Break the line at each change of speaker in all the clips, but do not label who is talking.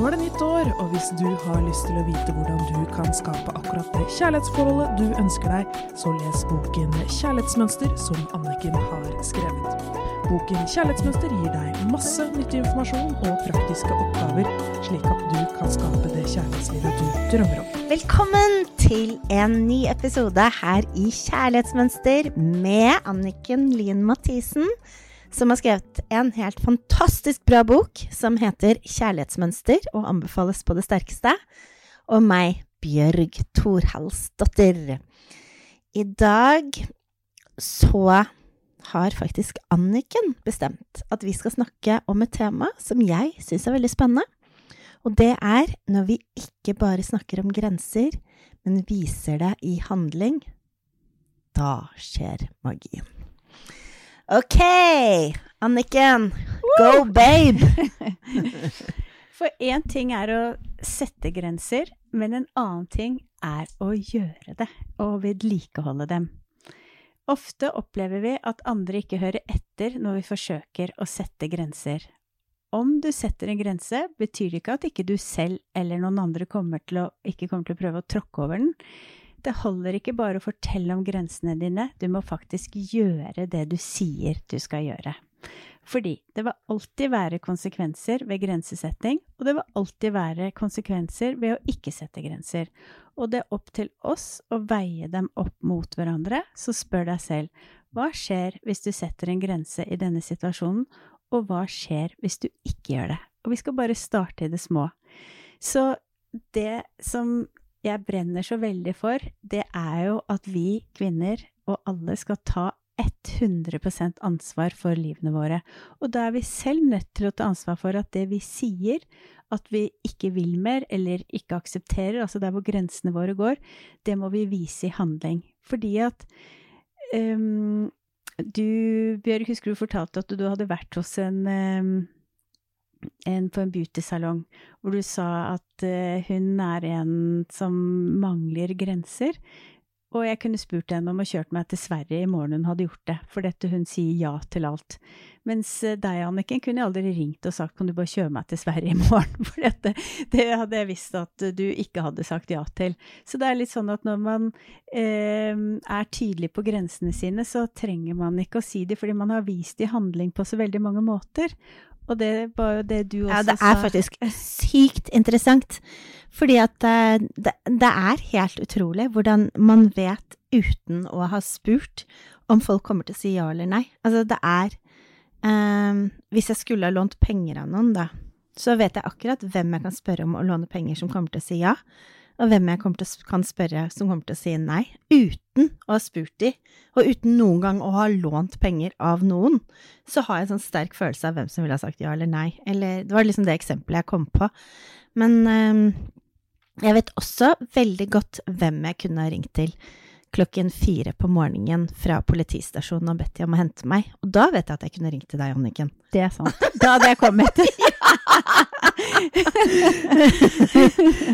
Nå er det nytt år, og hvis du har lyst til å vite hvordan du kan skape akkurat det kjærlighetsforholdet du ønsker deg, så les boken Kjærlighetsmønster som Anniken har skrevet. Boken Kjærlighetsmønster gir deg masse nyttig informasjon og praktiske oppgaver, slik at du kan skape det kjærlighetslivet du drømmer om.
Velkommen til en ny episode her i Kjærlighetsmønster med Anniken Lien Mathisen som har skrevet en helt fantastisk bra bok som heter Kjærlighetsmønster, og anbefales på det sterkeste, og meg, Bjørg Thorhalsdottir. I dag så har faktisk Anniken bestemt at vi skal snakke om et tema som jeg syns er veldig spennende. Og det er når vi ikke bare snakker om grenser, men viser det i handling. Da skjer magien. Ok, Anniken. Go, babe!
For én ting er å sette grenser, men en annen ting er å gjøre det og vedlikeholde dem. Ofte opplever vi at andre ikke hører etter når vi forsøker å sette grenser. Om du setter en grense, betyr det ikke at ikke du selv eller noen andre kommer til å, ikke kommer til å prøve å tråkke over den. Det holder ikke bare å fortelle om grensene dine, du må faktisk gjøre det du sier du skal gjøre. Fordi det vil alltid være konsekvenser ved grensesetting, og det vil alltid være konsekvenser ved å ikke sette grenser. Og det er opp til oss å veie dem opp mot hverandre, så spør deg selv hva skjer hvis du setter en grense i denne situasjonen, og hva skjer hvis du ikke gjør det? Og vi skal bare starte i det små. Så det som jeg brenner så veldig for, det er jo at vi kvinner og alle skal ta 100% ansvar for livene våre. Og da er vi selv nødt til å ta ansvar for at det vi sier, at vi ikke vil mer eller ikke aksepterer, altså der hvor grensene våre går, det må vi vise i handling. Fordi at um, du, Bjørg, husker du fortalte at du hadde vært hos en um, en på en beautysalong, hvor du sa at uh, hun er en som mangler grenser. Og jeg kunne spurt henne om å kjørt meg til Sverige i morgen hun hadde gjort det, for dette hun sier ja til alt. Mens uh, deg, Anniken, kunne jeg aldri ringt og sagt kan du bare kjøre meg til Sverige i morgen, for dette, det hadde jeg visst at du ikke hadde sagt ja til. Så det er litt sånn at når man eh, er tydelig på grensene sine, så trenger man ikke å si de, fordi man har vist det i handling på så veldig mange måter. Og det var jo det du også sa.
Ja, det er faktisk sykt interessant. Fordi at det, det, er helt utrolig hvordan man vet uten å ha spurt om folk kommer til å si ja eller nei. Altså, det er um, Hvis jeg skulle ha lånt penger av noen, da, så vet jeg akkurat hvem jeg kan spørre om å låne penger som kommer til å si ja og hvem jeg til, kan spørre som kommer til å si nei, uten å ha spurt de, og uten noen gang å ha lånt penger av noen, så har jeg en sånn sterk følelse av hvem som ville ha sagt ja eller nei. Eller det var liksom det eksempelet jeg kom på. Men øh, jeg vet også veldig godt hvem jeg kunne ha ringt til klokken fire på morgenen fra politistasjonen og bedt de om å hente meg. Og da vet jeg at jeg kunne ringt til deg, Anniken.
Det er sant. Da hadde jeg kommet.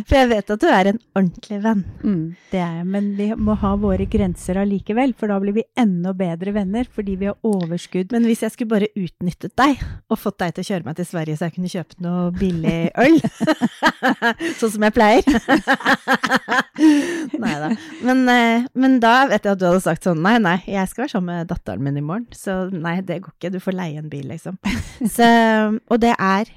For jeg vet at du er en ordentlig venn.
Mm, det er jeg. Men vi må ha våre grenser allikevel, for da blir vi enda bedre venner fordi vi har overskudd.
Men hvis jeg skulle bare utnyttet deg og fått deg til å kjøre meg til Sverige så jeg kunne kjøpe noe billig øl, sånn som jeg pleier Nei da. Men, eh, men, da vet jeg at du hadde sagt sånn nei, nei, jeg skal være sammen med datteren min i morgen, så nei, det går ikke, du får leie en bil, liksom. Så, og det er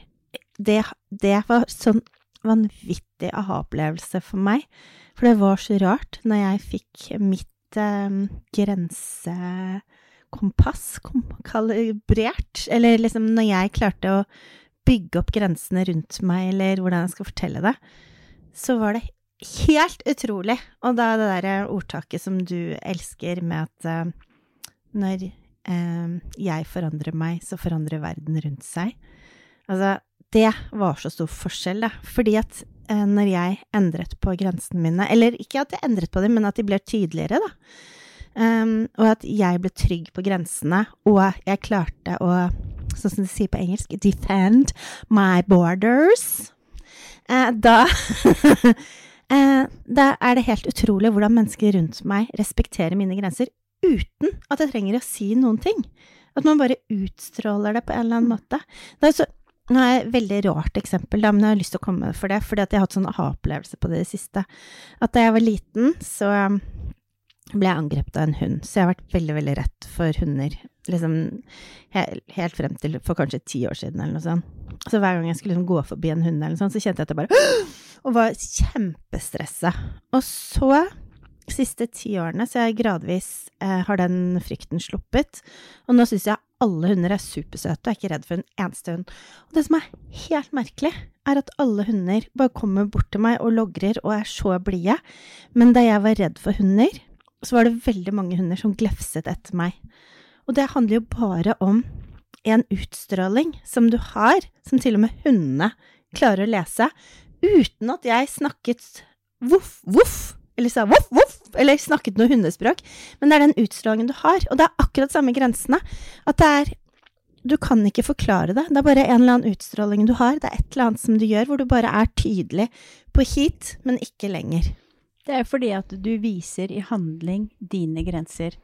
det, det var sånn vanvittig aha-opplevelse for meg. For det var så rart når jeg fikk mitt eh, grensekompass kalibrert, eller liksom når jeg klarte å bygge opp grensene rundt meg, eller hvordan jeg skal fortelle det, så var det helt utrolig. Og da det derre ordtaket som du elsker med at eh, når jeg forandrer meg, så forandrer verden rundt seg. Altså, det var så stor forskjell, da. Fordi at eh, når jeg endret på grensene mine, eller ikke at jeg endret på dem, men at de ble tydeligere, da. Um, og at jeg ble trygg på grensene, og jeg klarte å, sånn som de sier på engelsk, defend my borders. Uh, da uh, Da er det helt utrolig hvordan mennesker rundt meg respekterer mine grenser uten at jeg trenger å si noen ting. At man bare utstråler det på en eller annen måte. Det er så Nå er et veldig rart eksempel, men jeg har lyst til å komme med for det, fordi jeg har hatt sånn aha-opplevelse på det i det siste. At da jeg var liten, så um, ble jeg angrepet av en hund, så jeg har vært veldig, veldig redd for hunder. Liksom helt frem til for kanskje ti år siden, eller noe sånt. Så hver gang jeg skulle liksom gå forbi en hund, eller noe sånt, så kjente jeg at jeg bare Og var kjempestressa. Og så siste ti årene så jeg gradvis eh, har den frykten sluppet. Og nå syns jeg alle hunder er supersøte, og er ikke redd for en eneste hund. Og det som er helt merkelig, er at alle hunder bare kommer bort til meg og logrer og er så blide. Men da jeg var redd for hunder, så var det veldig mange hunder som glefset etter meg. Og det handler jo bare om en utstråling som du har, som til og med hundene klarer å lese, uten at jeg snakket voff, voff, eller sa voff, voff, eller snakket noe hundespråk. Men det er den utstrålingen du har, og det er akkurat samme grensene. At det er Du kan ikke forklare det. Det er bare en eller annen utstråling du har. Det er et eller annet som du gjør hvor du bare er tydelig på hit, men ikke lenger.
Det er fordi at du viser i handling dine grenser.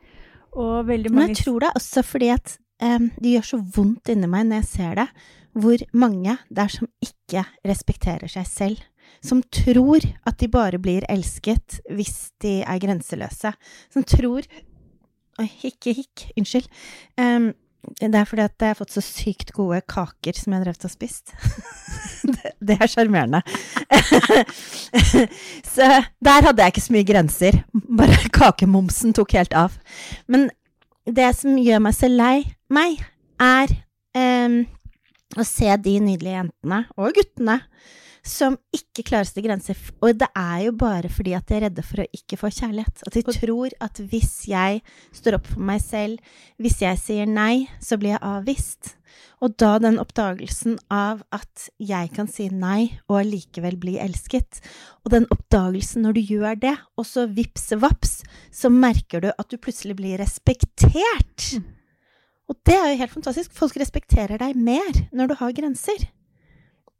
Og veldig mange
Men jeg tror det er også fordi at um, det gjør så vondt inni meg når jeg ser det, hvor mange det er som ikke respekterer seg selv. Som tror at de bare blir elsket hvis de er grenseløse. Som tror Oi, hikk, hikk. Unnskyld. Um, det er fordi at jeg har fått så sykt gode kaker som jeg har drevet og spist. det, det er sjarmerende. så der hadde jeg ikke så mye grenser. Bare kakemomsen tok helt av. Men det som gjør meg så lei meg, er um, å se de nydelige jentene, og guttene, som ikke klarer sine grenser. Og det er jo bare fordi at de er redde for å ikke få kjærlighet. At de tror at hvis jeg står opp for meg selv, hvis jeg sier nei, så blir jeg avvist. Og da den oppdagelsen av at jeg kan si nei og allikevel bli elsket, og den oppdagelsen når du gjør det, og så vips vaps, så merker du at du plutselig blir respektert.
Mm.
Og det er jo helt fantastisk. Folk respekterer deg mer når du har grenser.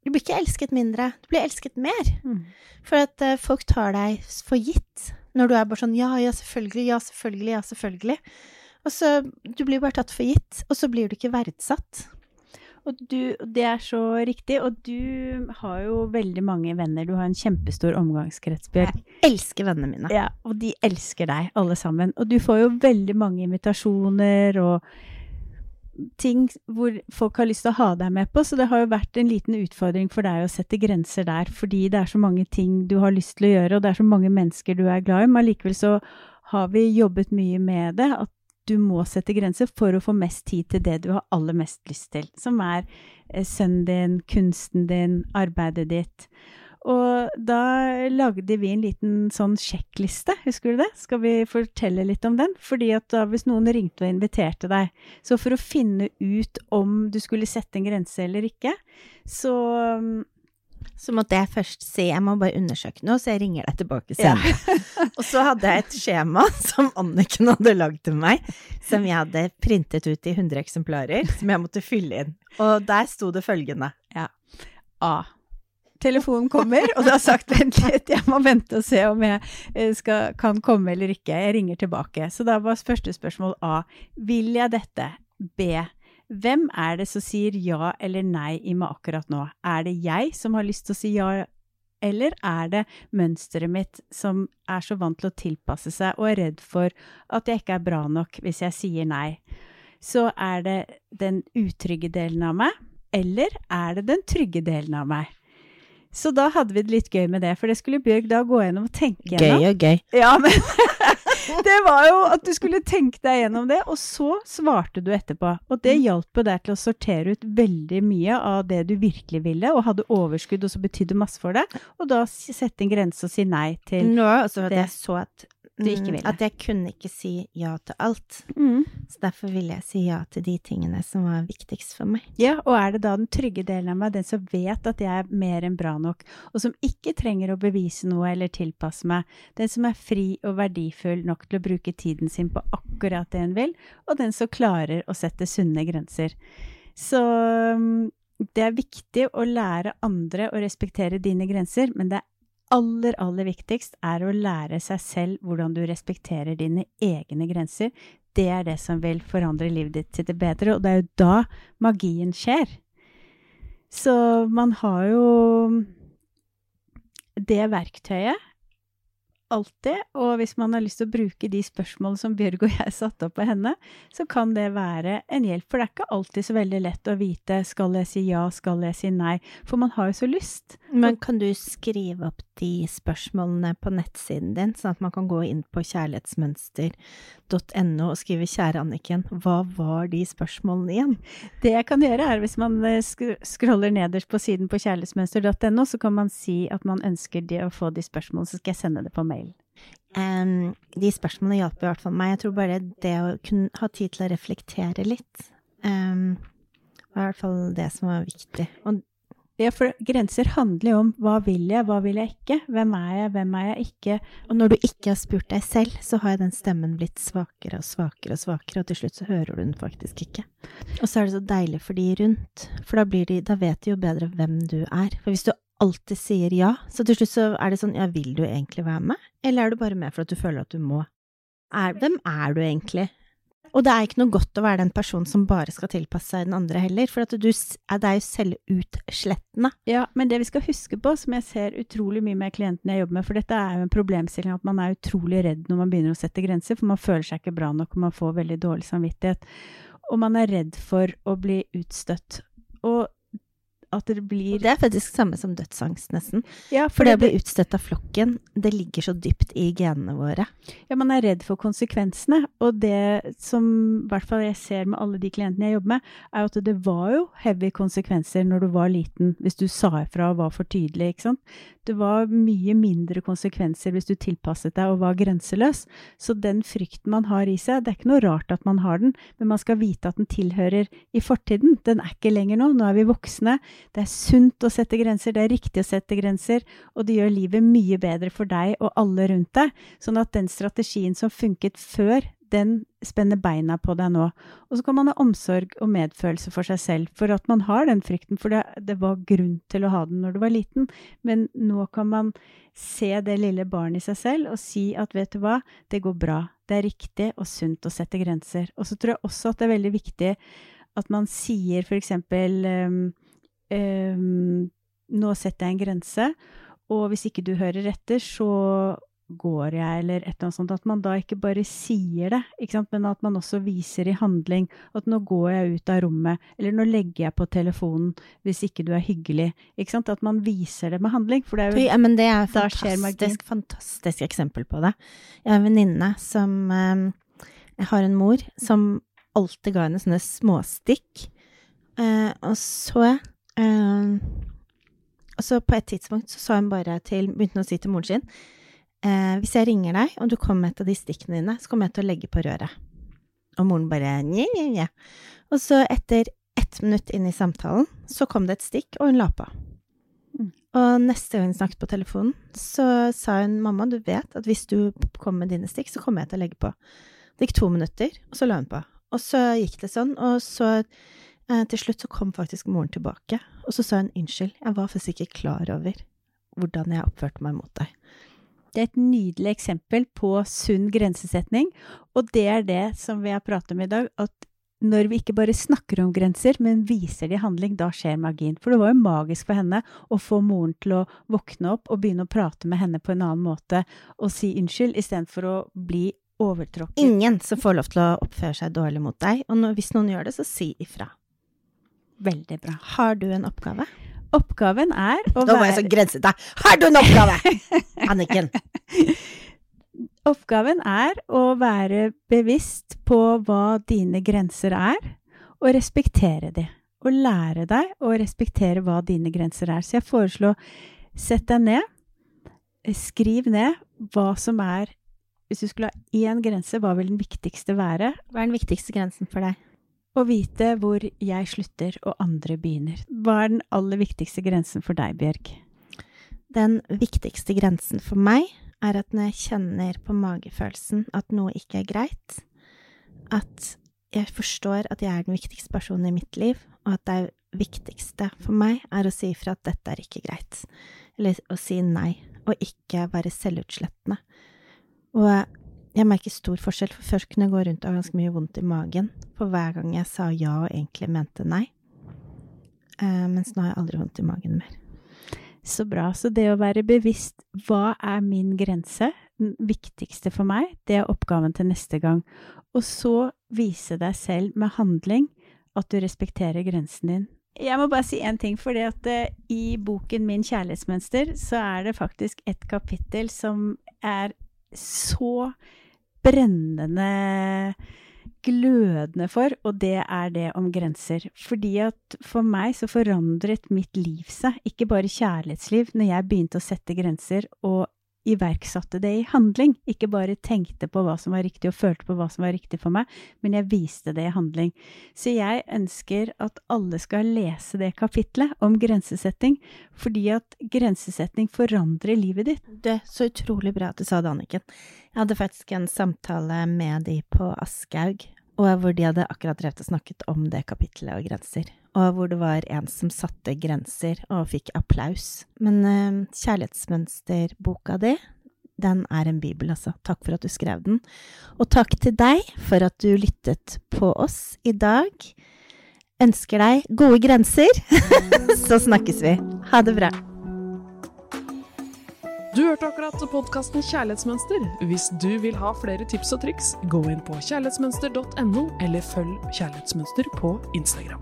Du blir ikke elsket mindre, du blir elsket mer.
Mm.
For at uh, folk tar deg for gitt når du er bare sånn ja, ja, selvfølgelig, ja, selvfølgelig, ja, selvfølgelig. Og så Du blir bare tatt for gitt, og så blir du ikke verdsatt.
Og du, det er så riktig. Og du har jo veldig mange venner. Du har en kjempestor omgangskrets, Bjørg.
Jeg elsker vennene mine.
Ja, og de elsker deg, alle sammen. Og du får jo veldig mange invitasjoner og ting hvor folk har lyst til å ha deg med på, så det har jo vært en liten utfordring for deg å sette grenser der, fordi det er så mange ting du har lyst til å gjøre, og det er så mange mennesker du er glad i, men allikevel så har vi jobbet mye med det, at du må sette grenser for å få mest tid til det du har aller mest lyst til, som er eh, sønnen din, kunsten din, arbeidet ditt. Og da lagde vi en liten sånn sjekkliste, husker du det? Skal vi fortelle litt om den? Fordi at da hvis noen ringte og inviterte deg, så for å finne ut om du skulle sette en grense eller ikke, så
Så måtte jeg først si jeg må bare undersøke noe, så jeg ringer deg tilbake senere. Ja. og så hadde jeg et skjema som Anniken hadde lagd til meg, som jeg hadde printet ut i 100 eksemplarer, som jeg måtte fylle inn. Og der sto det følgende.
Ja. A telefonen kommer, og du har sagt vent litt, jeg må vente og se om jeg skal, kan komme eller ikke. Jeg ringer tilbake. Så da var første spørsmål A. Vil jeg dette? B. Hvem er det som sier ja eller nei i meg akkurat nå? Er det jeg som har lyst til å si ja, eller er det mønsteret mitt som er så vant til å tilpasse seg og er redd for at jeg ikke er bra nok hvis jeg sier nei? Så er det den utrygge delen av meg, eller er det den trygge delen av meg? Så da hadde vi det litt gøy med det, for det skulle Bjørg da gå gjennom og tenke gjennom.
Gøy og gøy.
Ja, men det var jo at du skulle tenke deg gjennom det, og så svarte du etterpå. Og det hjalp jo deg til å sortere ut veldig mye av det du virkelig ville, og hadde overskudd og så betydde masse for deg, og da sette en grense og si nei til
Nå, altså,
det.
jeg så at
Du ikke ville.
At jeg kunne ikke si ja til alt.
mm.
Så derfor ville jeg si ja til de tingene som var viktigst for meg.
Ja, og er det da den trygge delen av meg, den som vet at jeg er mer enn bra nok, og som ikke trenger å bevise noe eller tilpasse meg, den som er fri og verdifull nok til å bruke tiden sin på akkurat det en vil, og den som klarer å sette sunne grenser. Så mm, det er viktig å lære andre å respektere dine grenser, men det aller, aller viktigst er å lære seg selv hvordan du respekterer dine egne grenser. Det er det som vil forandre livet ditt til det bedre, og det er jo da magien skjer. Så man har jo det verktøyet alltid. Og hvis man har lyst til å bruke de spørsmålene som Bjørg og jeg satte opp på henne, så kan det være en hjelp. For det er ikke alltid så veldig lett å vite skal jeg si ja, skal jeg si nei. For man har jo så lyst.
Men kan du skrive opp de spørsmålene på nettsiden din, sånn at man kan gå inn på kjærlighetsmønster.no og skrive 'Kjære Anniken', hva var de spørsmålene igjen?
Det jeg kan gjøre, er hvis man eh, scroller nederst på siden på kjærlighetsmønster.no, så kan man si at man ønsker å få de spørsmålene, så skal jeg sende det på mail.
Um, de spørsmålene hjalp i hvert fall meg. Jeg tror bare det å kunne ha tid til å reflektere litt, um, var i hvert fall det som var viktig. Og
ja, for grenser handler jo om hva vil jeg, hva vil jeg ikke? Hvem er jeg, hvem er jeg ikke?
Og når du ikke har spurt deg selv, så har den stemmen blitt svakere og svakere og svakere, og til slutt så hører du den faktisk ikke. Og så er det så deilig for de rundt, for da, de, da vet de jo bedre hvem du er. For hvis du alltid sier ja, så til slutt så er det sånn ja, vil du egentlig være med, eller er du bare med for at du føler at du må? Er, hvem er du egentlig? Og det er ikke noe godt å være den personen som bare skal tilpasse seg den andre heller, for du, det er jo selvutslettende.
Ja, men det vi skal huske på, som jeg ser utrolig mye med klientene jeg jobber med, for dette er jo en problemstilling at man er utrolig redd når man begynner å sette grenser, for man føler seg ikke bra nok, og man får veldig dårlig samvittighet. Og man er redd for å bli utstøtt. Og at det blir
Det er faktisk samme som dødsangst, nesten.
Ja,
for, for det å bli utstøtt av flokken, det ligger så dypt i genene våre.
Ja, man er redd for konsekvensene. Og det som i hvert fall jeg ser med alle de klientene jeg jobber med, er at det var jo heavy konsekvenser når du var liten, hvis du sa ifra og var for tydelig, ikke sant. Det var mye mindre konsekvenser hvis du tilpasset deg og var grenseløs. Så den frykten man har i seg, det er ikke noe rart at man har den, men man skal vite at den tilhører i fortiden. Den er ikke lenger nå. Nå er vi voksne. Det er sunt å sette grenser, det er riktig å sette grenser, og det gjør livet mye bedre for deg og alle rundt deg. Sånn at den strategien som funket før, den spenner beina på deg nå. Og så kan man ha omsorg og medfølelse for seg selv, for at man har den frykten, for det, det, var grunn til å ha den når du var liten. Men nå kan man se det lille barnet i seg selv og si at vet du hva, det går bra. Det er riktig og sunt å sette grenser. Og så tror jeg også at det er veldig viktig at man sier eksempel um, um, Nå setter jeg en grense, og hvis ikke du hører etter, så går jeg, eller et eller annet sånt. At man da ikke bare sier det, ikke sant? men at man også viser i handling at nå går jeg ut av rommet, eller nå legger jeg på telefonen hvis ikke du er hyggelig. Ikke sant? At man viser det med handling. For det er jo
ja, men det er fantastisk, fantastisk eksempel på det. Jeg har en venninne som um, Jeg har en mor som alltid ga henne sånne småstikk. Uh, og så uh, Og så på et tidspunkt så sa hun bare til Begynte hun å si til moren sin eh, hvis jeg ringer deg, og du kommer med et av de stikkene dine, så kommer jeg til å legge på røret. Og moren bare nje, nje, nje. Og så etter ett minutt inn i samtalen, så kom det et stikk, og hun la på. Mm. Og neste gang hun snakket på telefonen, så sa hun mamma, du vet at hvis du kommer med dine stikk, så kommer jeg til å legge på. Det gikk to minutter, og så la hun på. Og så gikk det sånn, og så til slutt så kom faktisk moren tilbake, og så sa hun unnskyld, jeg var faktisk ikke klar over hvordan jeg oppførte meg mot deg.
Det er et nydelig eksempel på sunn grensesetning, og det er det som vi har pratet om i dag, at når vi ikke bare snakker om grenser, men viser det i handling, da skjer magien. For det var jo magisk for henne å få moren til å våkne opp og begynne å prate med henne på en annen måte og si unnskyld, istedenfor å bli overtråkket.
Ingen som får lov til å oppføre seg dårlig mot deg, og hvis noen gjør det, så si ifra.
Veldig bra.
Har du en oppgave?
Oppgaven er å
være Nå var jeg så grensete. Har du en oppgave, Anniken?
Oppgaven er å være bevisst på hva dine grenser er, og respektere de. Og lære deg å respektere hva dine grenser er. Så jeg foreslår sett deg ned, skriv ned hva som er Hvis du skulle ha én grense, hva vil den viktigste være?
Hva er den viktigste grensen for deg?
Å vite hvor jeg slutter og andre begynner. Hva er den aller viktigste grensen for deg, Bjørg?
Den viktigste grensen for meg er at når jeg kjenner på magefølelsen at noe ikke er greit, at jeg forstår at jeg er den viktigste personen i mitt liv, og at det viktigste for meg er å si ifra at dette er ikke greit, eller å si nei, og ikke være selvutslettende. Og jeg merker stor forskjell, for først kunne jeg gå rundt og ha ganske mye vondt i magen for hver gang jeg sa ja og egentlig mente nei. Eh, mens nå har jeg aldri vondt i magen mer.
Så bra. Så det å være bevisst hva er min grense, den viktigste for meg, det er oppgaven til neste gang. Og så vise deg selv med handling at du respekterer grensen din. Jeg må bare si én ting, for det at uh, i boken min 'Kjærlighetsmønster' så er det faktisk et kapittel som er så brennende glødende for, og det er det om grenser. Fordi at for meg så forandret mitt liv seg, ikke bare kjærlighetsliv, når jeg begynte å sette grenser og iverksatte det i handling. Ikke bare tenkte på hva som var riktig og følte på hva som var riktig for meg, men jeg viste det i handling. Så jeg ønsker at alle skal lese det kapitlet om grensesetting, fordi at grensesetting forandrer livet ditt.
Det er så utrolig bra at du sa det, Anniken. Jeg hadde faktisk en samtale med de på Aschehoug og hvor de hadde akkurat drevet og snakket om det kapittelet og grenser, og hvor det var en som satte grenser og fikk applaus. Men uh, kjærlighetsmønsterboka di, den er en bibel, altså. Takk for at du skrev den. Og takk til deg for at du lyttet på oss i dag. Ønsker deg gode grenser, så snakkes vi. Ha det bra.
Du hørte akkurat podkasten Kjærlighetsmønster. Hvis du vil ha flere tips og triks, gå inn på kjærlighetsmønster.no, eller følg Kjærlighetsmønster på Instagram.